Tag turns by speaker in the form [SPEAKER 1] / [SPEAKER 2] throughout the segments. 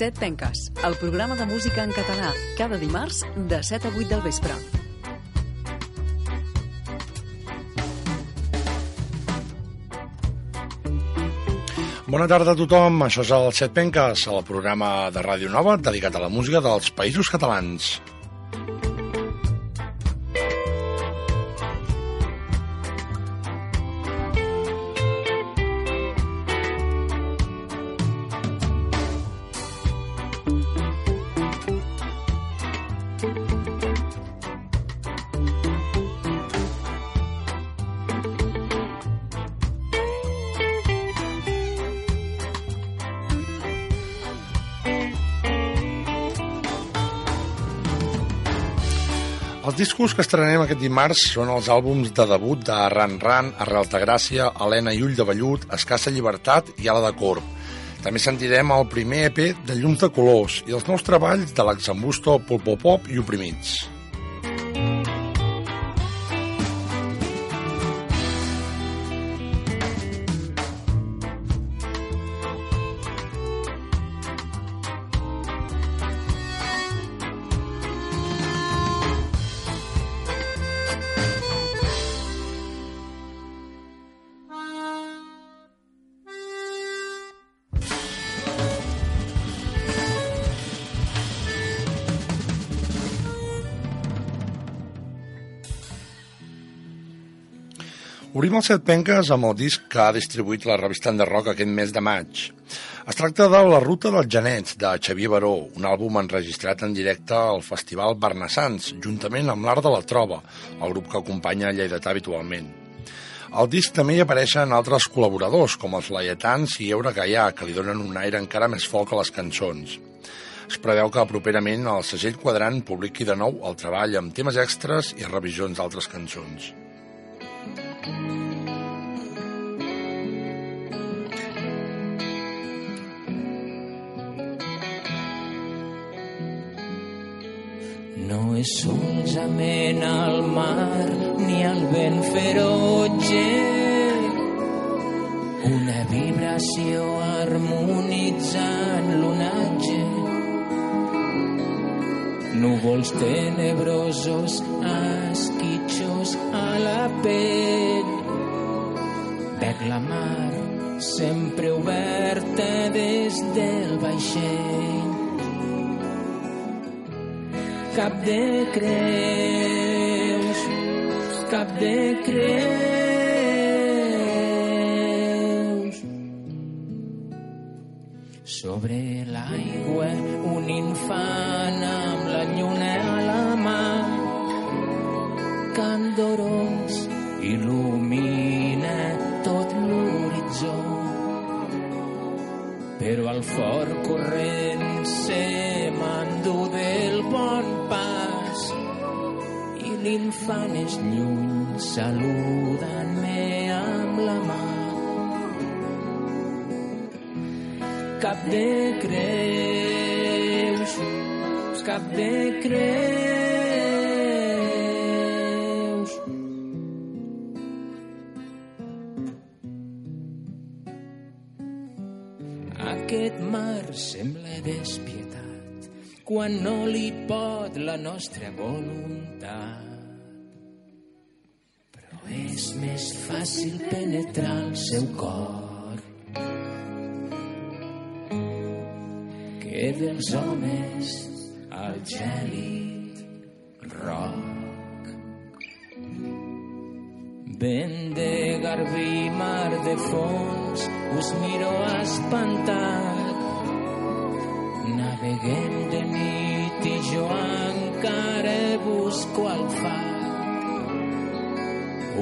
[SPEAKER 1] Set Penques, el programa de música en català, cada dimarts de 7 a 8 del vespre.
[SPEAKER 2] Bona tarda a tothom, això és el Set Penques, el programa de Ràdio Nova dedicat a la música dels països catalans. Discos que estrenem aquest dimarts són els àlbums de debut de Ran Ran, Arrelta Gràcia, Helena i Ull de Vellut, Escassa Llibertat i Ala de Corp. També sentirem el primer EP de Llums de Colors i els nous treballs de l'Axambusto, Pulpopop i Oprimits. Obrim els set penques amb el disc que ha distribuït la revista de rock aquest mes de maig. Es tracta de La ruta dels genets, de Xavier Baró, un àlbum enregistrat en directe al Festival Barnassans, juntament amb l'Art de la Troba, el grup que acompanya Lleidatà habitualment. Al disc també hi apareixen altres col·laboradors, com els Laietans i Eure Gaià, que li donen un aire encara més folk a les cançons. Es preveu que properament el segell quadrant publiqui de nou el treball amb temes extras i revisions d'altres cançons.
[SPEAKER 3] No és solament al mar ni al vent ferotge. Una vibració harmonitzant l'onatge núvols tenebrosos esquitxos a la pell veig la mar sempre oberta des del vaixell cap de creus, cap de creus. Sobre l'aigua un infant amb la lluna a la mà, candorós il·lumina tot l'horitzó. Però el fort corrent se m'endú del bon pas i l'infant és lluny saludant-me amb la mà. Cap de creus, cap de creus. Aquest mar sembla despietat quan no li pot la nostra voluntat. Però és més fàcil penetrar el seu cor que dels homes al gèlid roc. Vent de garbí, mar de fons, us miro espantat. Naveguem de nit i jo encara busco el far.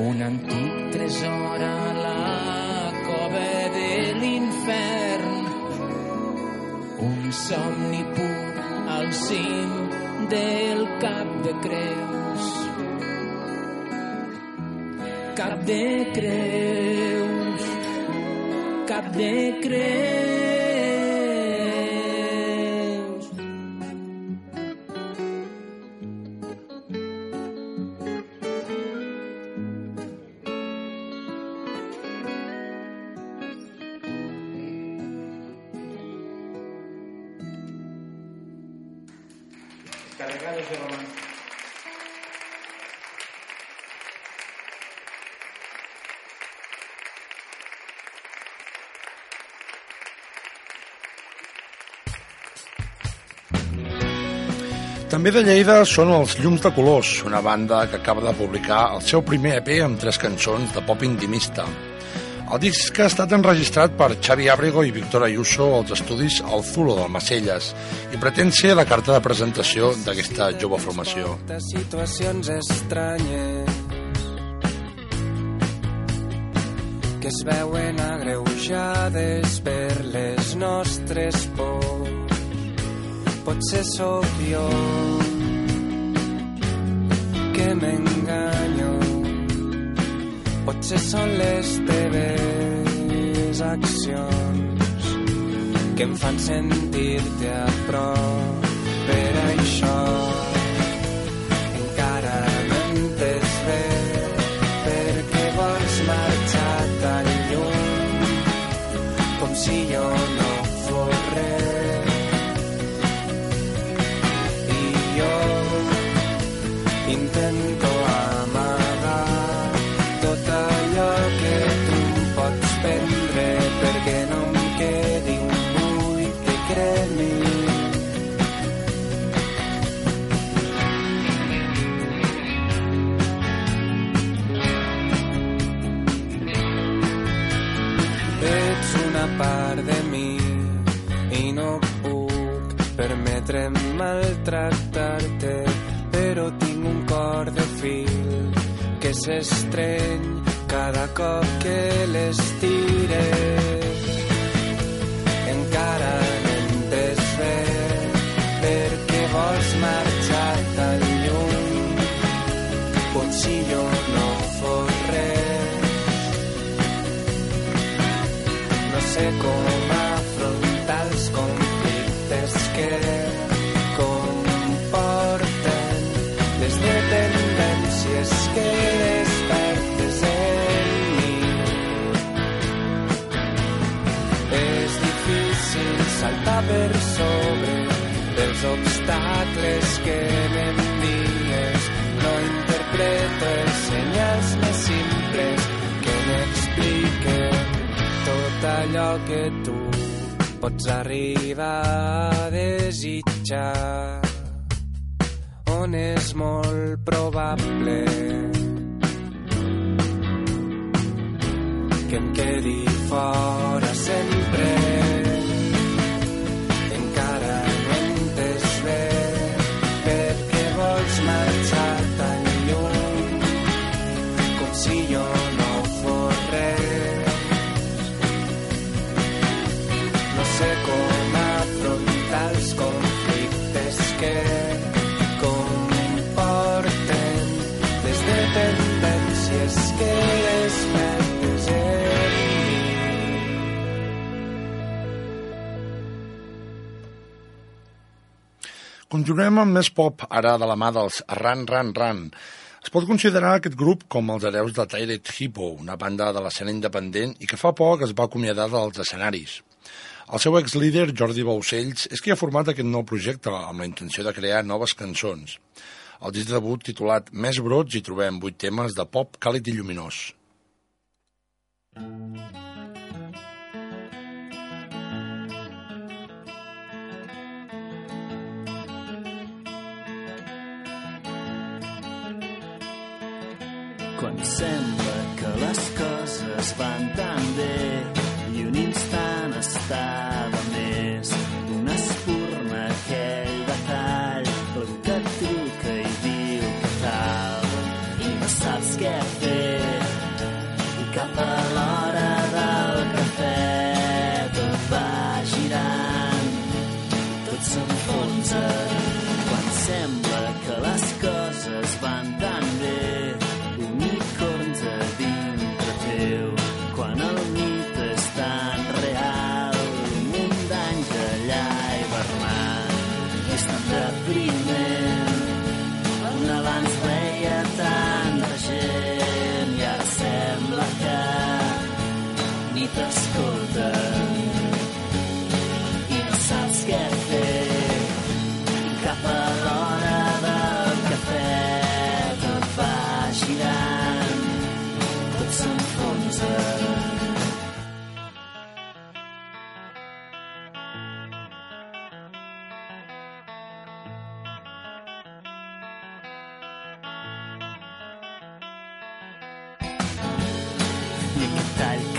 [SPEAKER 3] Un antic tresor a la cova de l'infern. Somni pur al cim del cap de creus cap de creus, cap de creus.
[SPEAKER 2] També de Lleida són els Llums de Colors, una banda que acaba de publicar el seu primer EP amb tres cançons de pop intimista. El disc ha estat enregistrat per Xavi Ábrego i Víctor Ayuso als estudis El Zulo del Macelles i pretén ser la carta de presentació d'aquesta jove formació.
[SPEAKER 4] Situacions estranyes que es veuen agreujades per les nostres pors potser sóc jo que m'enganyo. Potser són les teves accions que em fan sentir-te a prop. Per això que s'estreny cada cop que l'estires. Encara que tu pots arribar a desitjar. On és molt probable que em quedi fora sempre
[SPEAKER 2] Continuem amb més pop, ara de la mà dels Ran Ran Ran. Es pot considerar aquest grup com els hereus de Tired Hippo, una banda de l'escena independent i que fa poc es va acomiadar dels escenaris. El seu ex-líder, Jordi Baucells, és qui ha format aquest nou projecte amb la intenció de crear noves cançons. Al disc de debut titulat Més brots hi trobem vuit temes de pop càlid i lluminós.
[SPEAKER 5] Quan sembla que les coses van tan bé i un instant estava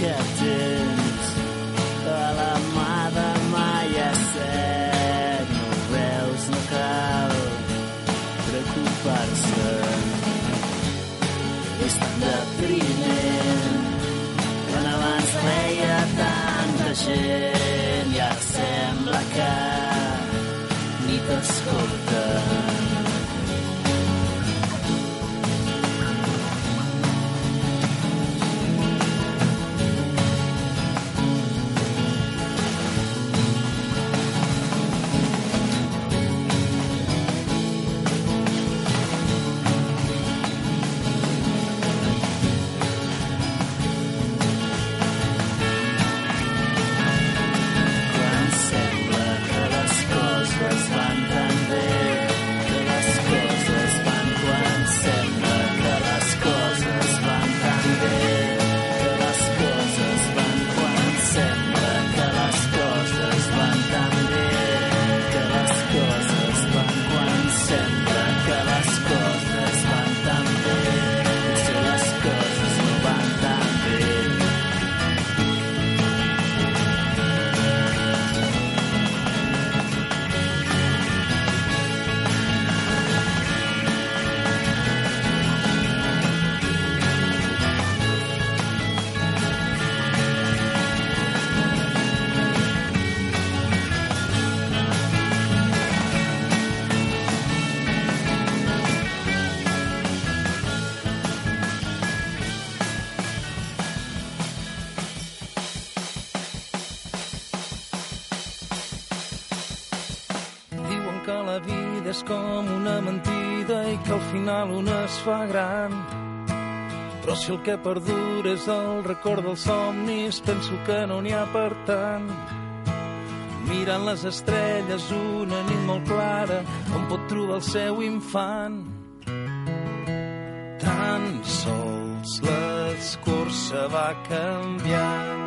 [SPEAKER 6] Yeah. Fa gran. Però si el que perdura és el record dels somnis, penso que no n'hi ha per tant. Mirant les estrelles, una nit molt clara, on pot trobar el seu infant. Tan sols l'escorça va canviant.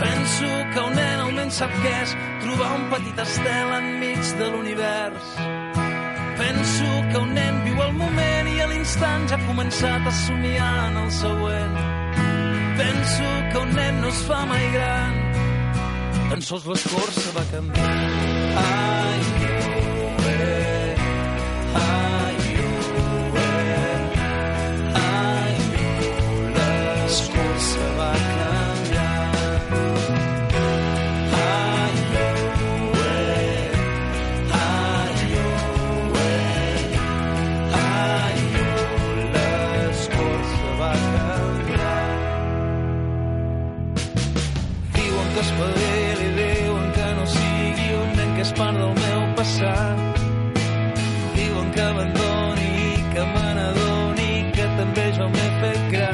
[SPEAKER 6] Penso que un nen almenys sap què és trobar un petit estel enmig de l'univers. Penso que un nen viu el moment i a l'instant ja ha començat a somiar en el següent. Penso que un nen no es fa mai gran, tan sols l'escorça va canviar. Ai, ué, ai, Que espavili, diuen que no sigui un nen que és part del meu passat. Diuen que abandoni i que me n'adoni que també jo m'he fet gran.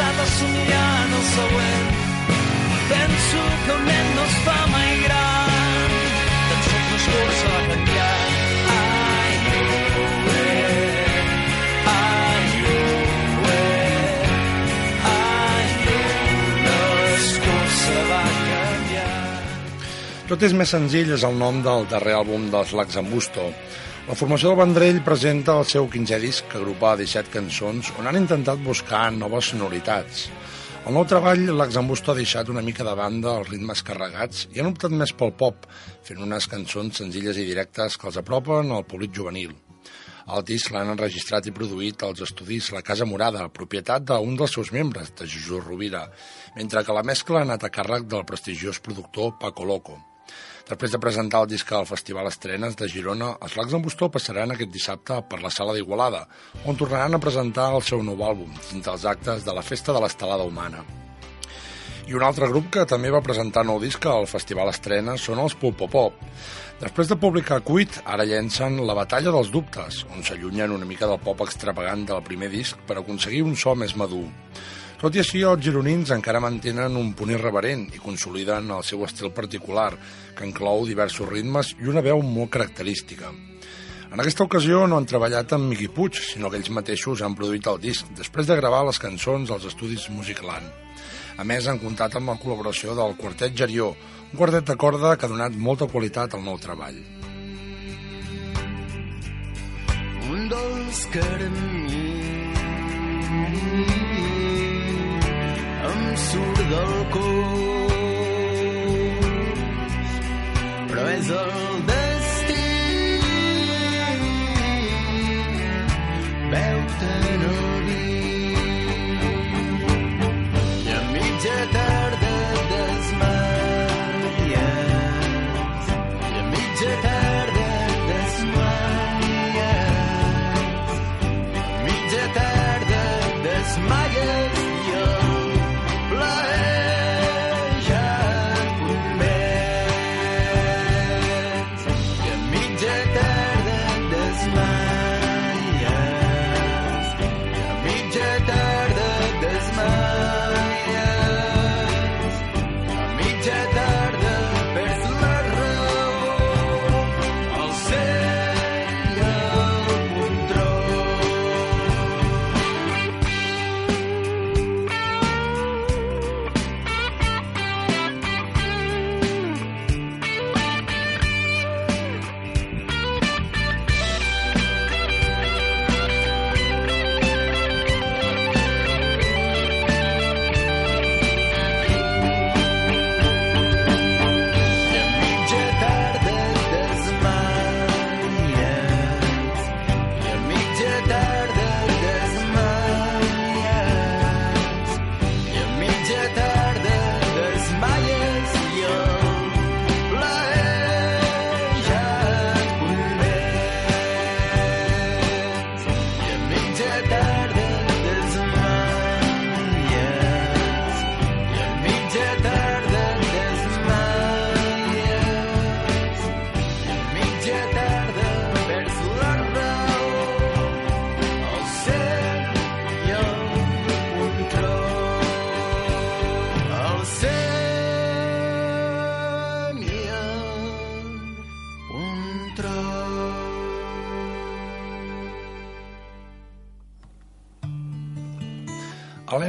[SPEAKER 6] Començat a somiar en el següent. Penso que un nen no es fa mai gran, tan sols ai, l'escorça va canviar.
[SPEAKER 2] Tot és més senzill és el nom del darrer àlbum dels Laxambusto. La formació del Vendrell presenta el seu 15è disc, que agrupa 17 cançons, on han intentat buscar noves sonoritats. El nou treball, l'Axambusto ha deixat una mica de banda els ritmes carregats i han optat més pel pop, fent unes cançons senzilles i directes que els apropen al públic juvenil. El disc l'han enregistrat i produït als estudis La Casa Morada, propietat d'un dels seus membres, de Jesús Rovira, mentre que la mescla ha anat a càrrec del prestigiós productor Paco Loco. Després de presentar el disc al Festival Estrenes de Girona, els Lacs en Bustó passaran aquest dissabte per la Sala d'Igualada, on tornaran a presentar el seu nou àlbum, dins dels actes de la Festa de l'Estelada Humana. I un altre grup que també va presentar nou disc al Festival Estrena són els Pulpopop. Després de publicar Quit, ara llencen La batalla dels dubtes, on s'allunyen una mica del pop extravagant del primer disc per aconseguir un so més madur. Tot i així, els gironins encara mantenen un punt irreverent i consoliden el seu estil particular, que inclou diversos ritmes i una veu molt característica. En aquesta ocasió no han treballat amb Miqui Puig, sinó que ells mateixos han produït el disc, després de gravar les cançons als estudis Musicland. A més, han comptat amb la col·laboració del Quartet Gerió, un quartet de corda que ha donat molta qualitat al nou treball.
[SPEAKER 7] Un dolç carmí em surt del cos però és el destí. Veu-te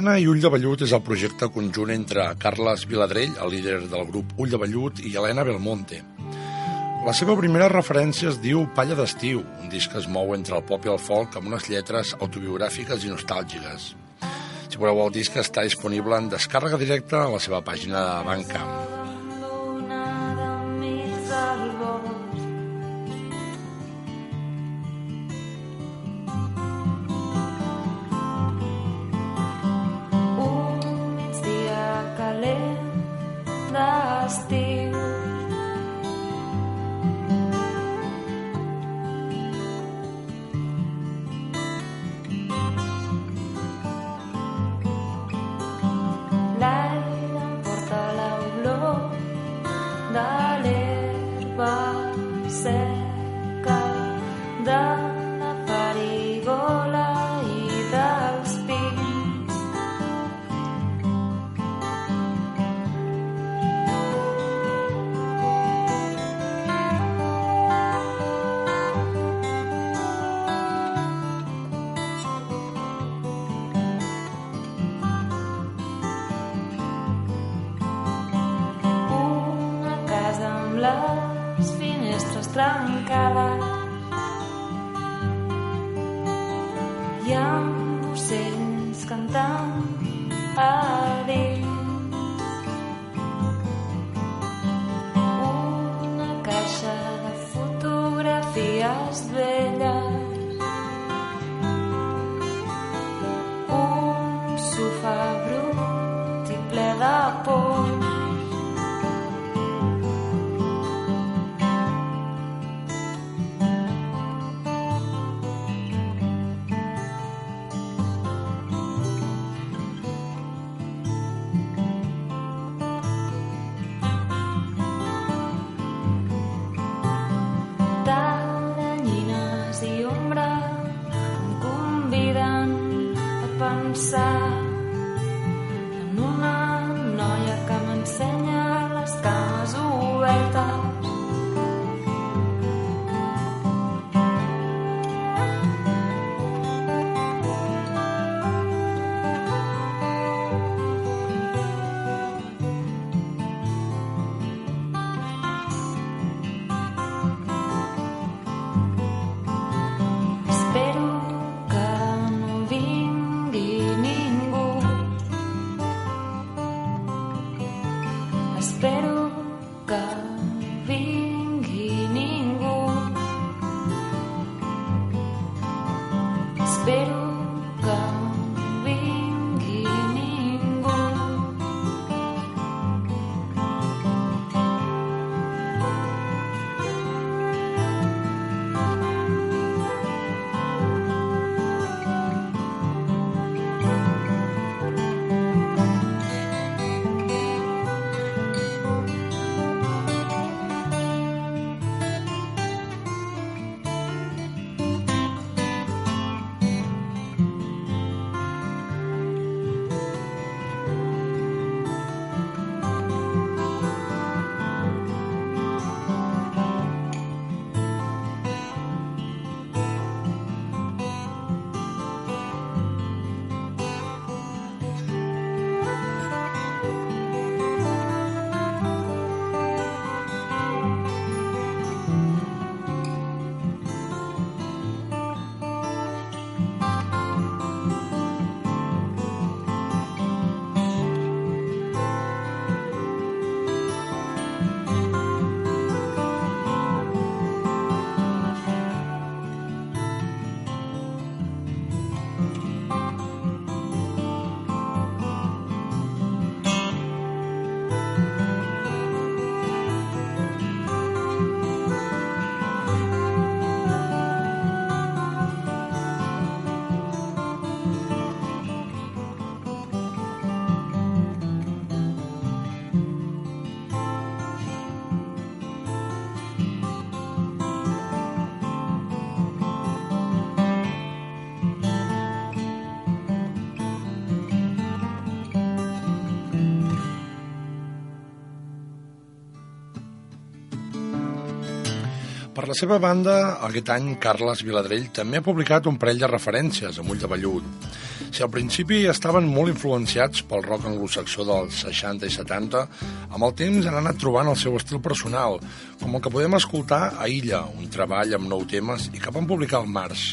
[SPEAKER 2] Helena i Ull de Vellut és el projecte conjunt entre Carles Viladrell, el líder del grup Ull de Vellut, i Helena Belmonte. La seva primera referència es diu Palla d'estiu, un disc que es mou entre el pop i el folk amb unes lletres autobiogràfiques i nostàlgiques. Si voleu el disc està disponible en descàrrega directa a la seva pàgina de Bandcamp.
[SPEAKER 8] La
[SPEAKER 2] seva banda, aquest any Carles Viladrell també ha publicat un parell de referències a Ull de Vellut. Si al principi estaven molt influenciats pel rock anglosaxó dels 60 i 70, amb el temps han anat trobant el seu estil personal, com el que podem escoltar a Illa, un treball amb nou temes i que van publicar al març.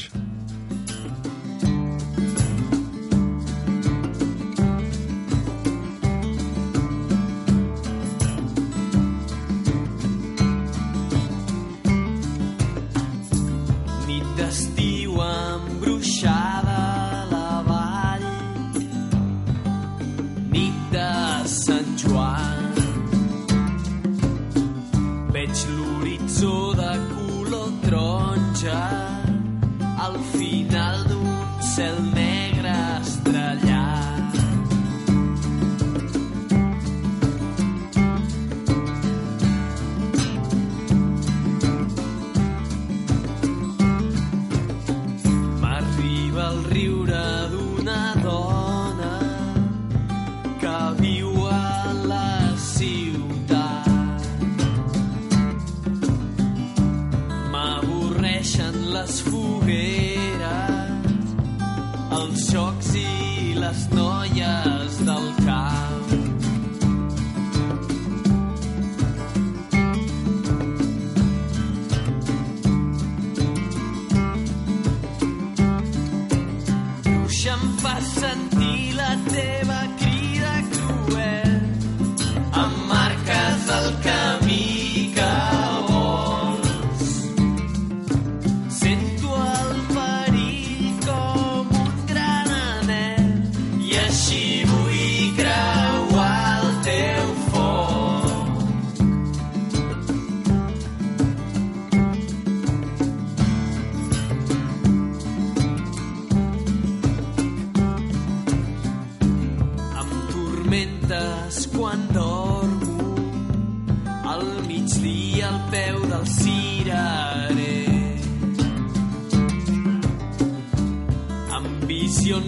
[SPEAKER 3] Al final d'un cel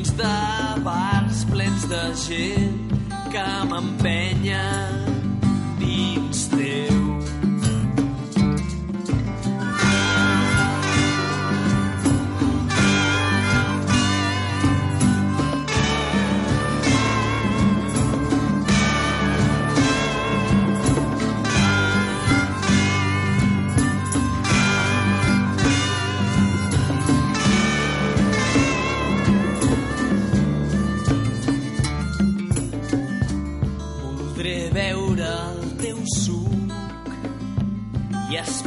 [SPEAKER 3] visions de bars plens de gent que m'empenyen dins teu.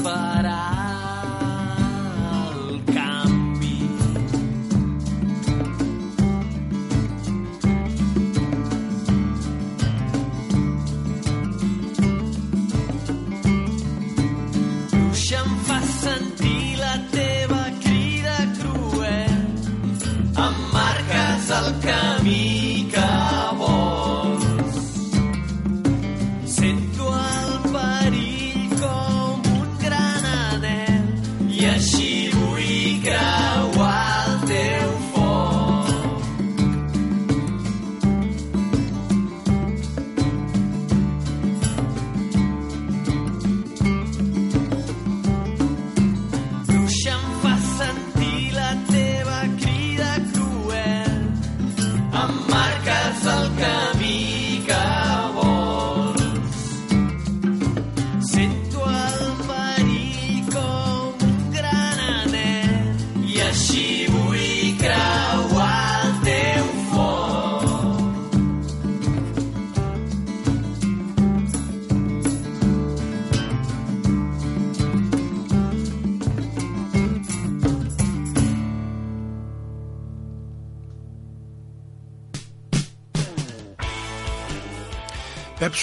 [SPEAKER 9] I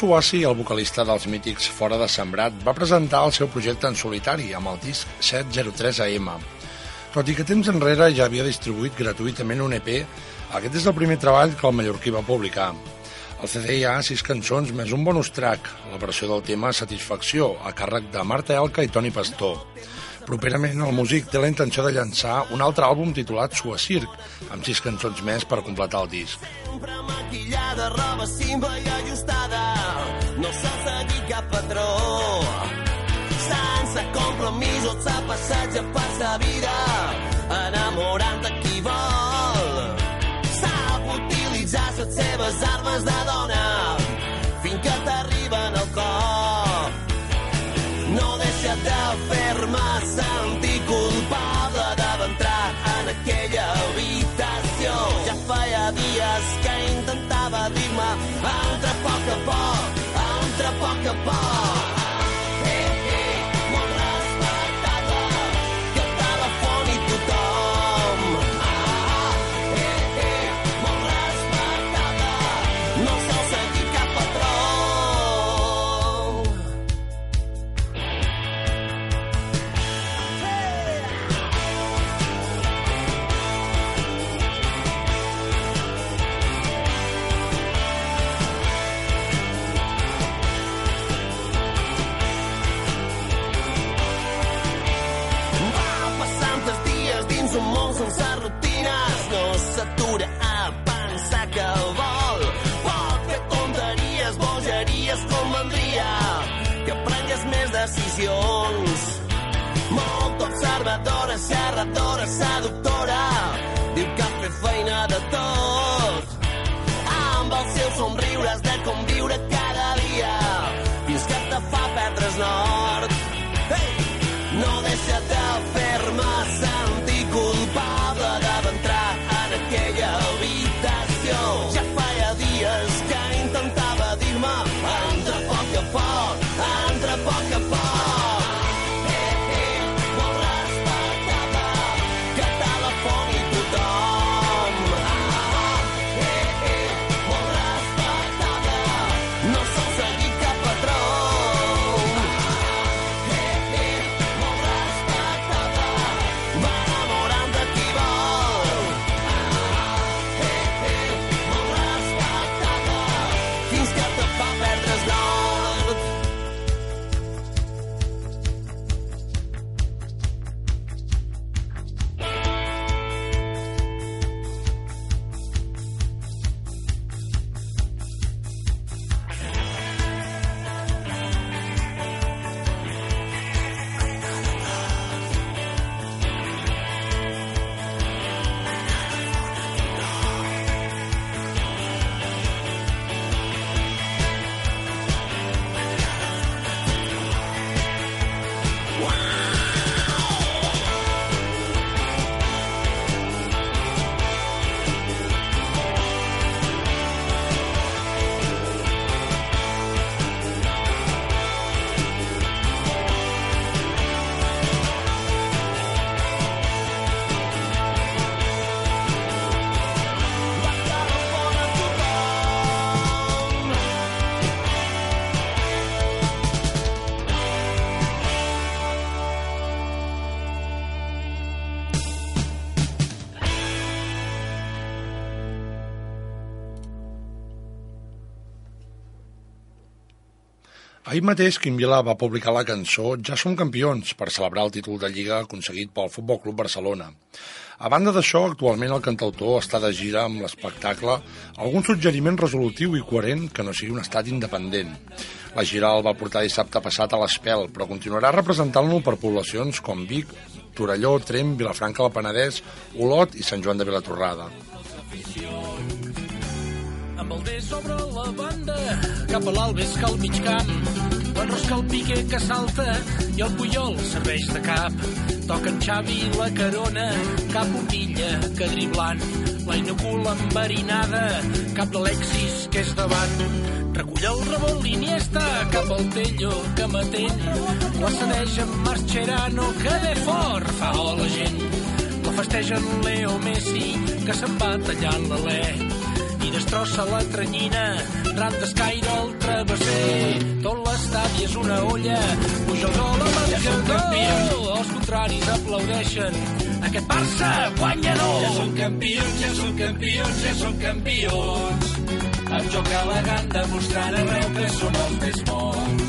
[SPEAKER 2] Pep Suassi, el vocalista dels mítics Fora de Sembrat, va presentar el seu projecte en solitari amb el disc 703 AM. Tot i que temps enrere ja havia distribuït gratuïtament un EP, aquest és el primer treball que el mallorquí va publicar. El CD hi ha sis cançons més un bonus track, la versió del tema Satisfacció, a càrrec de Marta Elka i Toni Pastor. Properament el músic té la intenció de llançar un altre àlbum titulat Suacirc, amb sis cançons més per completar el disc.
[SPEAKER 10] Sempre maquillada, roba simple i ajustada. No s'ha seguit cap patró. Sense compromisos s'ha passeja per sa vida, enamorant de qui vol. Sap utilitzar les seves armes de dona fins que t'arriben fer-me sentir culpable d'entrar en aquella habitació. Ja feia dies que intentava dir-me entra a poc a poc, entra a poc a poc.
[SPEAKER 2] Ahir mateix Quim Vila va publicar la cançó Ja som campions per celebrar el títol de Lliga aconseguit pel Futbol Club Barcelona. A banda d'això, actualment el cantautor està de gira amb l'espectacle algun suggeriment resolutiu i coherent que no sigui un estat independent. La gira el va portar dissabte passat a l'Espel, però continuarà representant-lo per poblacions com Vic, Torelló, Trem, Vilafranca del Penedès, Olot i Sant Joan de Vilatorrada.
[SPEAKER 9] amb el des obre la banda cap a l'Albes que al mig camp l'enrosca el pique que salta i el Puyol serveix de cap. Toquen Xavi i la Carona cap Opilla que driblant. La inocula enverinada cap d'Alexis que és davant. Recull el rebot l'Iniesta cap al Tello que matell la cedeix amb Mascherano que de fort fa la gent. La festegen Leo Messi que se'n va tallant l'alè i destrossa la tranyina, ran d'escaire el travesser. Tot l'estadi és una olla, puja el gol a marcador, els contraris aplaudeixen. Aquest Barça guanyador! Ja són campions, ja són campions, ja són campions. Amb joc elegant demostrant arreu que són els més bons.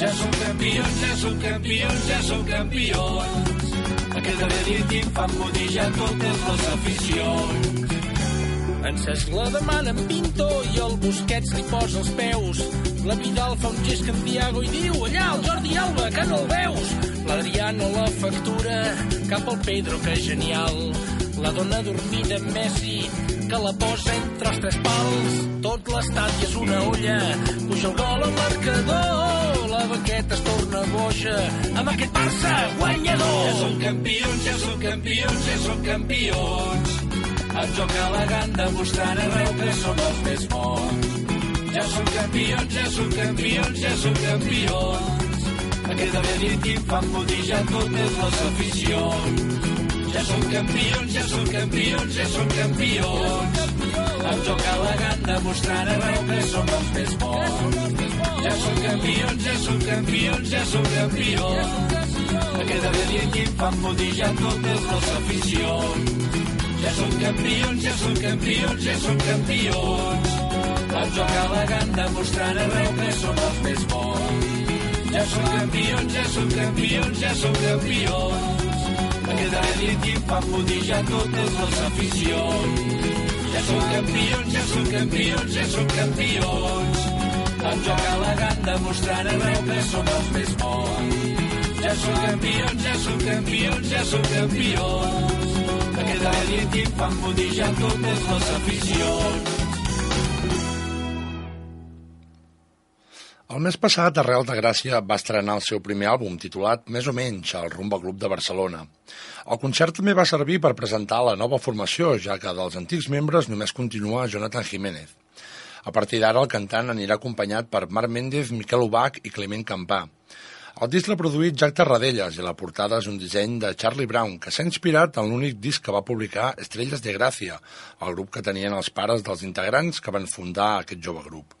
[SPEAKER 9] Ja són campions, ja són campions, ja són campions. Aquest darrer fan modijar totes les aficions. En Cesc la demana en Pinto i el Busquets li posa els peus. La Vidal fa un gest en Diago i diu allà el Jordi Alba, que no el veus. L'Adriano la factura cap al Pedro, que genial. La dona dormida amb Messi, que la posa entre els tres pals. Tot l'estadi és una olla, puja el gol al marcador. La banqueta es torna boja amb aquest Barça guanyador. Ja són campions, ja són campions, ja són campions. El joc elegant demostrant arreu que som els més bons. Ja som campions, ja som campions, ja som campions. Aquest darrer equip fan modijar totes les aficions. Ja som campions, ja som campions, ja som campions. El joc elegant demostrant arreu que som els més bons. Ja som campions, ja som campions, ja som campions. Aquest darrer equip fan modijar totes les aficions. Ja són campions, ja són campions, ja són campions. El joc elegant demostrant arreu que som els més bons. Ja són campions, ja són campions, ja són campions. Aquest darrer equip fa modijar totes les aficions. Ja són campions, ja són campions, ja són campions. El joc elegant demostrant arreu que som els més bons. Ja són campions, ja són campions, ja són campions. Aquest darrer equip fan modijar totes les aficions.
[SPEAKER 2] El mes passat, Arrel de Gràcia va estrenar el seu primer àlbum titulat Més o menys, al Rumba Club de Barcelona. El concert també va servir per presentar la nova formació, ja que dels antics membres només continua Jonathan Jiménez. A partir d'ara, el cantant anirà acompanyat per Marc Méndez, Miquel Ubach i Clement Campà. El disc l'ha produït Jack Tarradellas i la portada és un disseny de Charlie Brown, que s'ha inspirat en l'únic disc que va publicar Estrelles de Gràcia, el grup que tenien els pares dels integrants que van fundar aquest jove grup.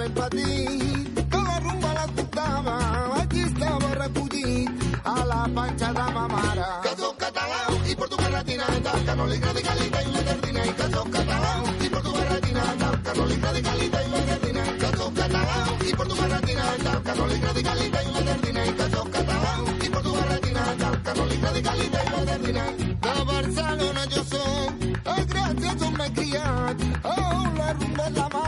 [SPEAKER 11] Xidet de ben petit, que la rumba l'escoltava, aquí estava recollit a la panxa de ma mare. Que soc català i porto carretinata, que no li agradi calita i la tardina, i que soc català i porto carretinata, que no li agradi calita i la tardina, que soc català i porto carretinata, que no li agradi calita i la tardina, i que soc català i porto carretinata, que no li agradi calita i la tardina. De Barcelona jo soc, a gràcies on m'he criat, on la rumba és la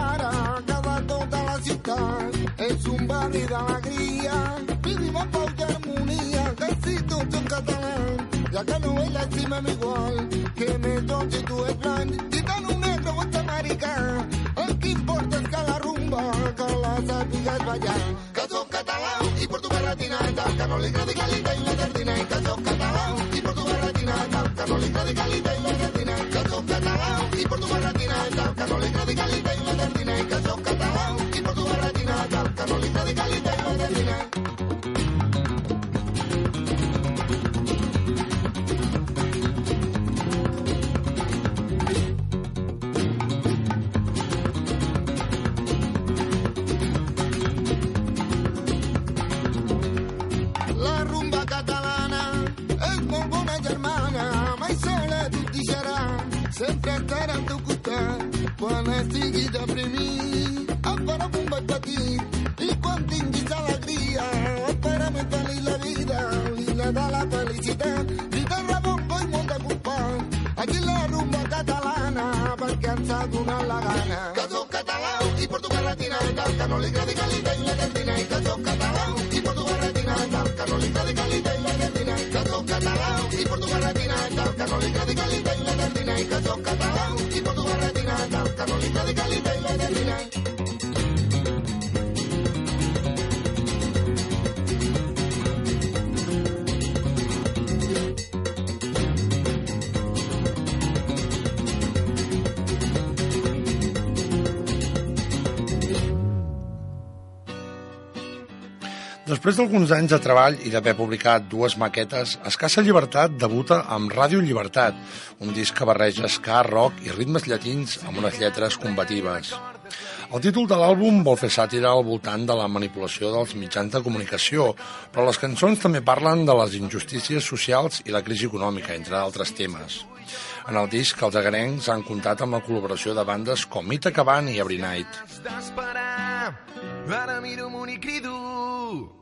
[SPEAKER 11] harmonia, que si tots som catalans, ya que no es la cima igual, que me toque tu es blanc, gitano negro o americà, el que importa és que la rumba, que la sàpigues ballar, que soc català i porto barretinata, que no li agradi calita i la tardina, i que soc català i porto barretinata, que no li agradi calita i la tardina, que soc català i porto barretinata, tal que no li agradi que li pegui la sardina i que sóc català i porto barretina tal que no li costat. Quan estiguis deprimit, em farà un ball petit, i quan tinguis alegria, espera'm en feliç la vida, i la de la felicitat, guitarra, bombo i molt de compàs. Aquí la rumba catalana, perquè ens ha donat la gana. Que sóc català i porto barretina, tal que no li agradi que li pegui la sardina, i que sóc català i porto barretina, tal que no li agradi que li pegui la sardina, que sóc català i porto barretina, tal que no li agradi que li
[SPEAKER 2] Després d'alguns anys de treball i d'haver publicat dues maquetes, Escassa Llibertat debuta amb Ràdio Llibertat, un disc que barreja ska, rock i ritmes llatins amb unes lletres combatives. El títol de l'àlbum vol fer sàtira al voltant de la manipulació dels mitjans de comunicació, però les cançons també parlen de les injustícies socials i la crisi econòmica, entre altres temes. En el disc, els agarencs han comptat amb la col·laboració de bandes com Mita Caban i Every Night.
[SPEAKER 7] Ara miro i crido.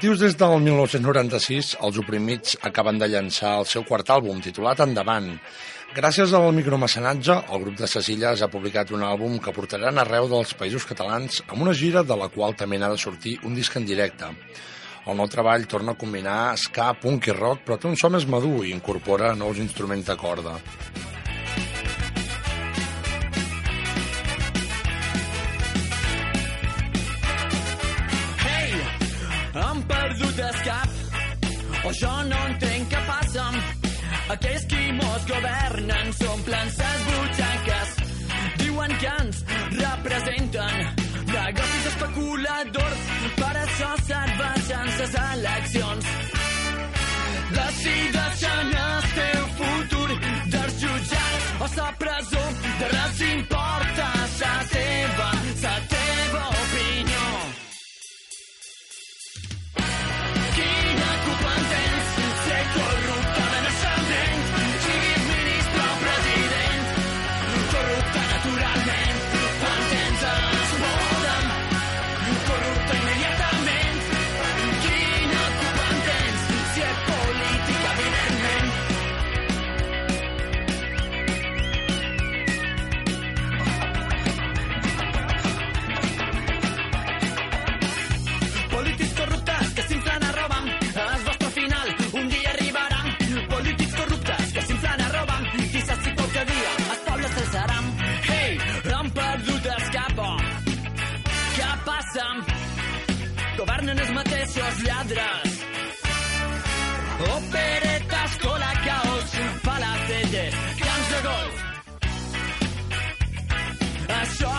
[SPEAKER 2] Actius des del 1996, els oprimits acaben de llançar el seu quart àlbum, titulat Endavant. Gràcies al micromecenatge, el grup de Cecilles ha publicat un àlbum que portaran arreu dels països catalans amb una gira de la qual també n'ha de sortir un disc en directe. El nou treball torna a combinar ska, punk i rock, però té un so més madur i incorpora nous instruments de corda.
[SPEAKER 12] Han perdut el cap. O jo no entenc què passa aquells qui mos governen. S'omplen ses butxaques. Diuen que ens representen. Negocis especuladors. Per això serveixen ses eleccions. Decideixen el teu futur dels jutjats o sa presó de res importa mateixos lladres operetes, cola, caos palacetes, camps de golf això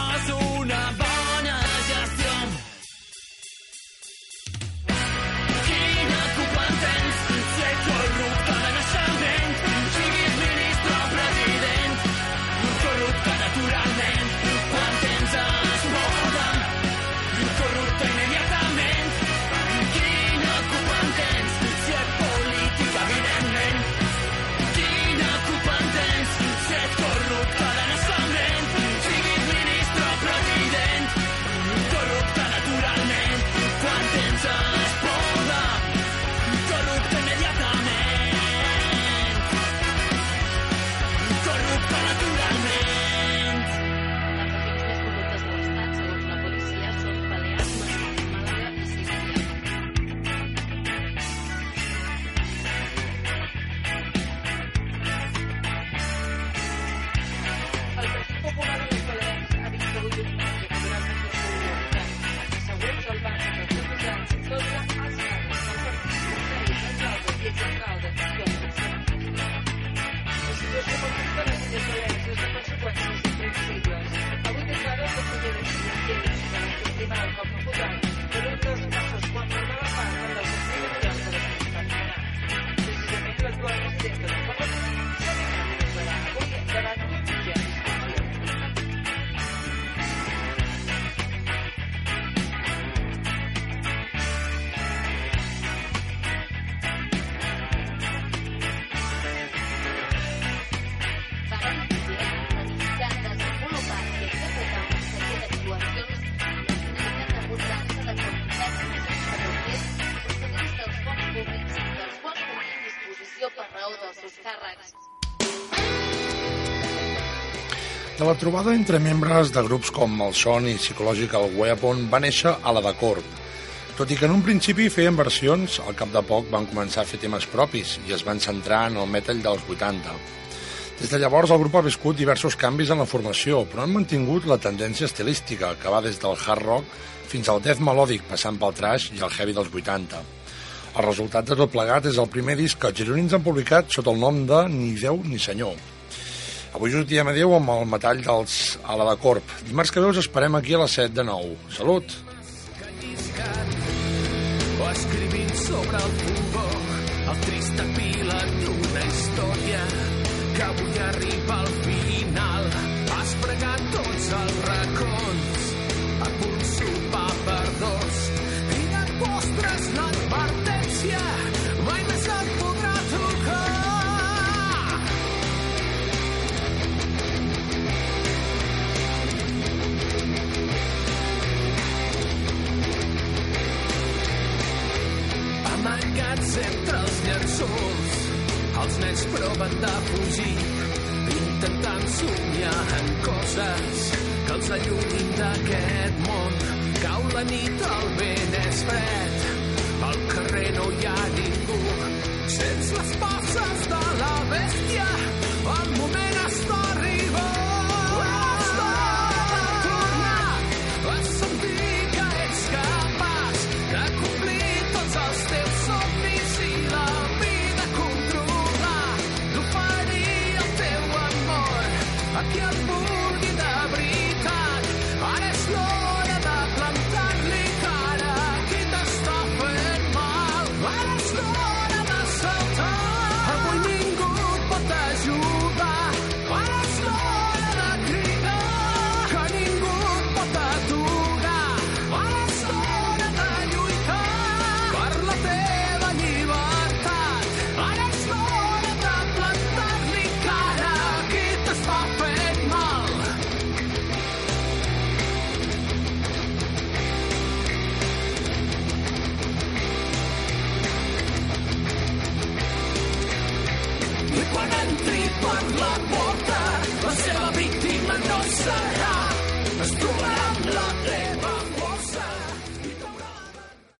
[SPEAKER 12] De
[SPEAKER 13] la
[SPEAKER 2] trobada entre membres de grups com el Son i Psychological Weapon va néixer a la de Corp. Tot i que en un principi feien versions, al cap de poc van començar a fer temes propis i es van centrar en el metal dels 80. Des de llavors el grup ha viscut diversos canvis en la formació, però han mantingut la tendència estilística, que va des del hard rock fins al death melòdic, passant pel trash i el heavy dels 80. El resultat de tot plegat és el primer disc que els gironins han publicat sota el nom de Ni Déu ni Senyor. Avui us diem adéu amb el metall dels a la de Corp. Dimarts que ve us esperem aquí a les 7 de nou. Salut!
[SPEAKER 12] o escrivint sobre el fogó el trist epíleg d'una història que avui arriba al final has pregat tots els racons a punt sopar per dos i de postres l'advertència
[SPEAKER 14] tancats entre els llençols. Els nens proven de fugir, intentant somiar en coses que els allunyin d'aquest món. Cau la nit, el vent és fred, al carrer no hi ha ningú. Sents les passes de la bèstia, el moment està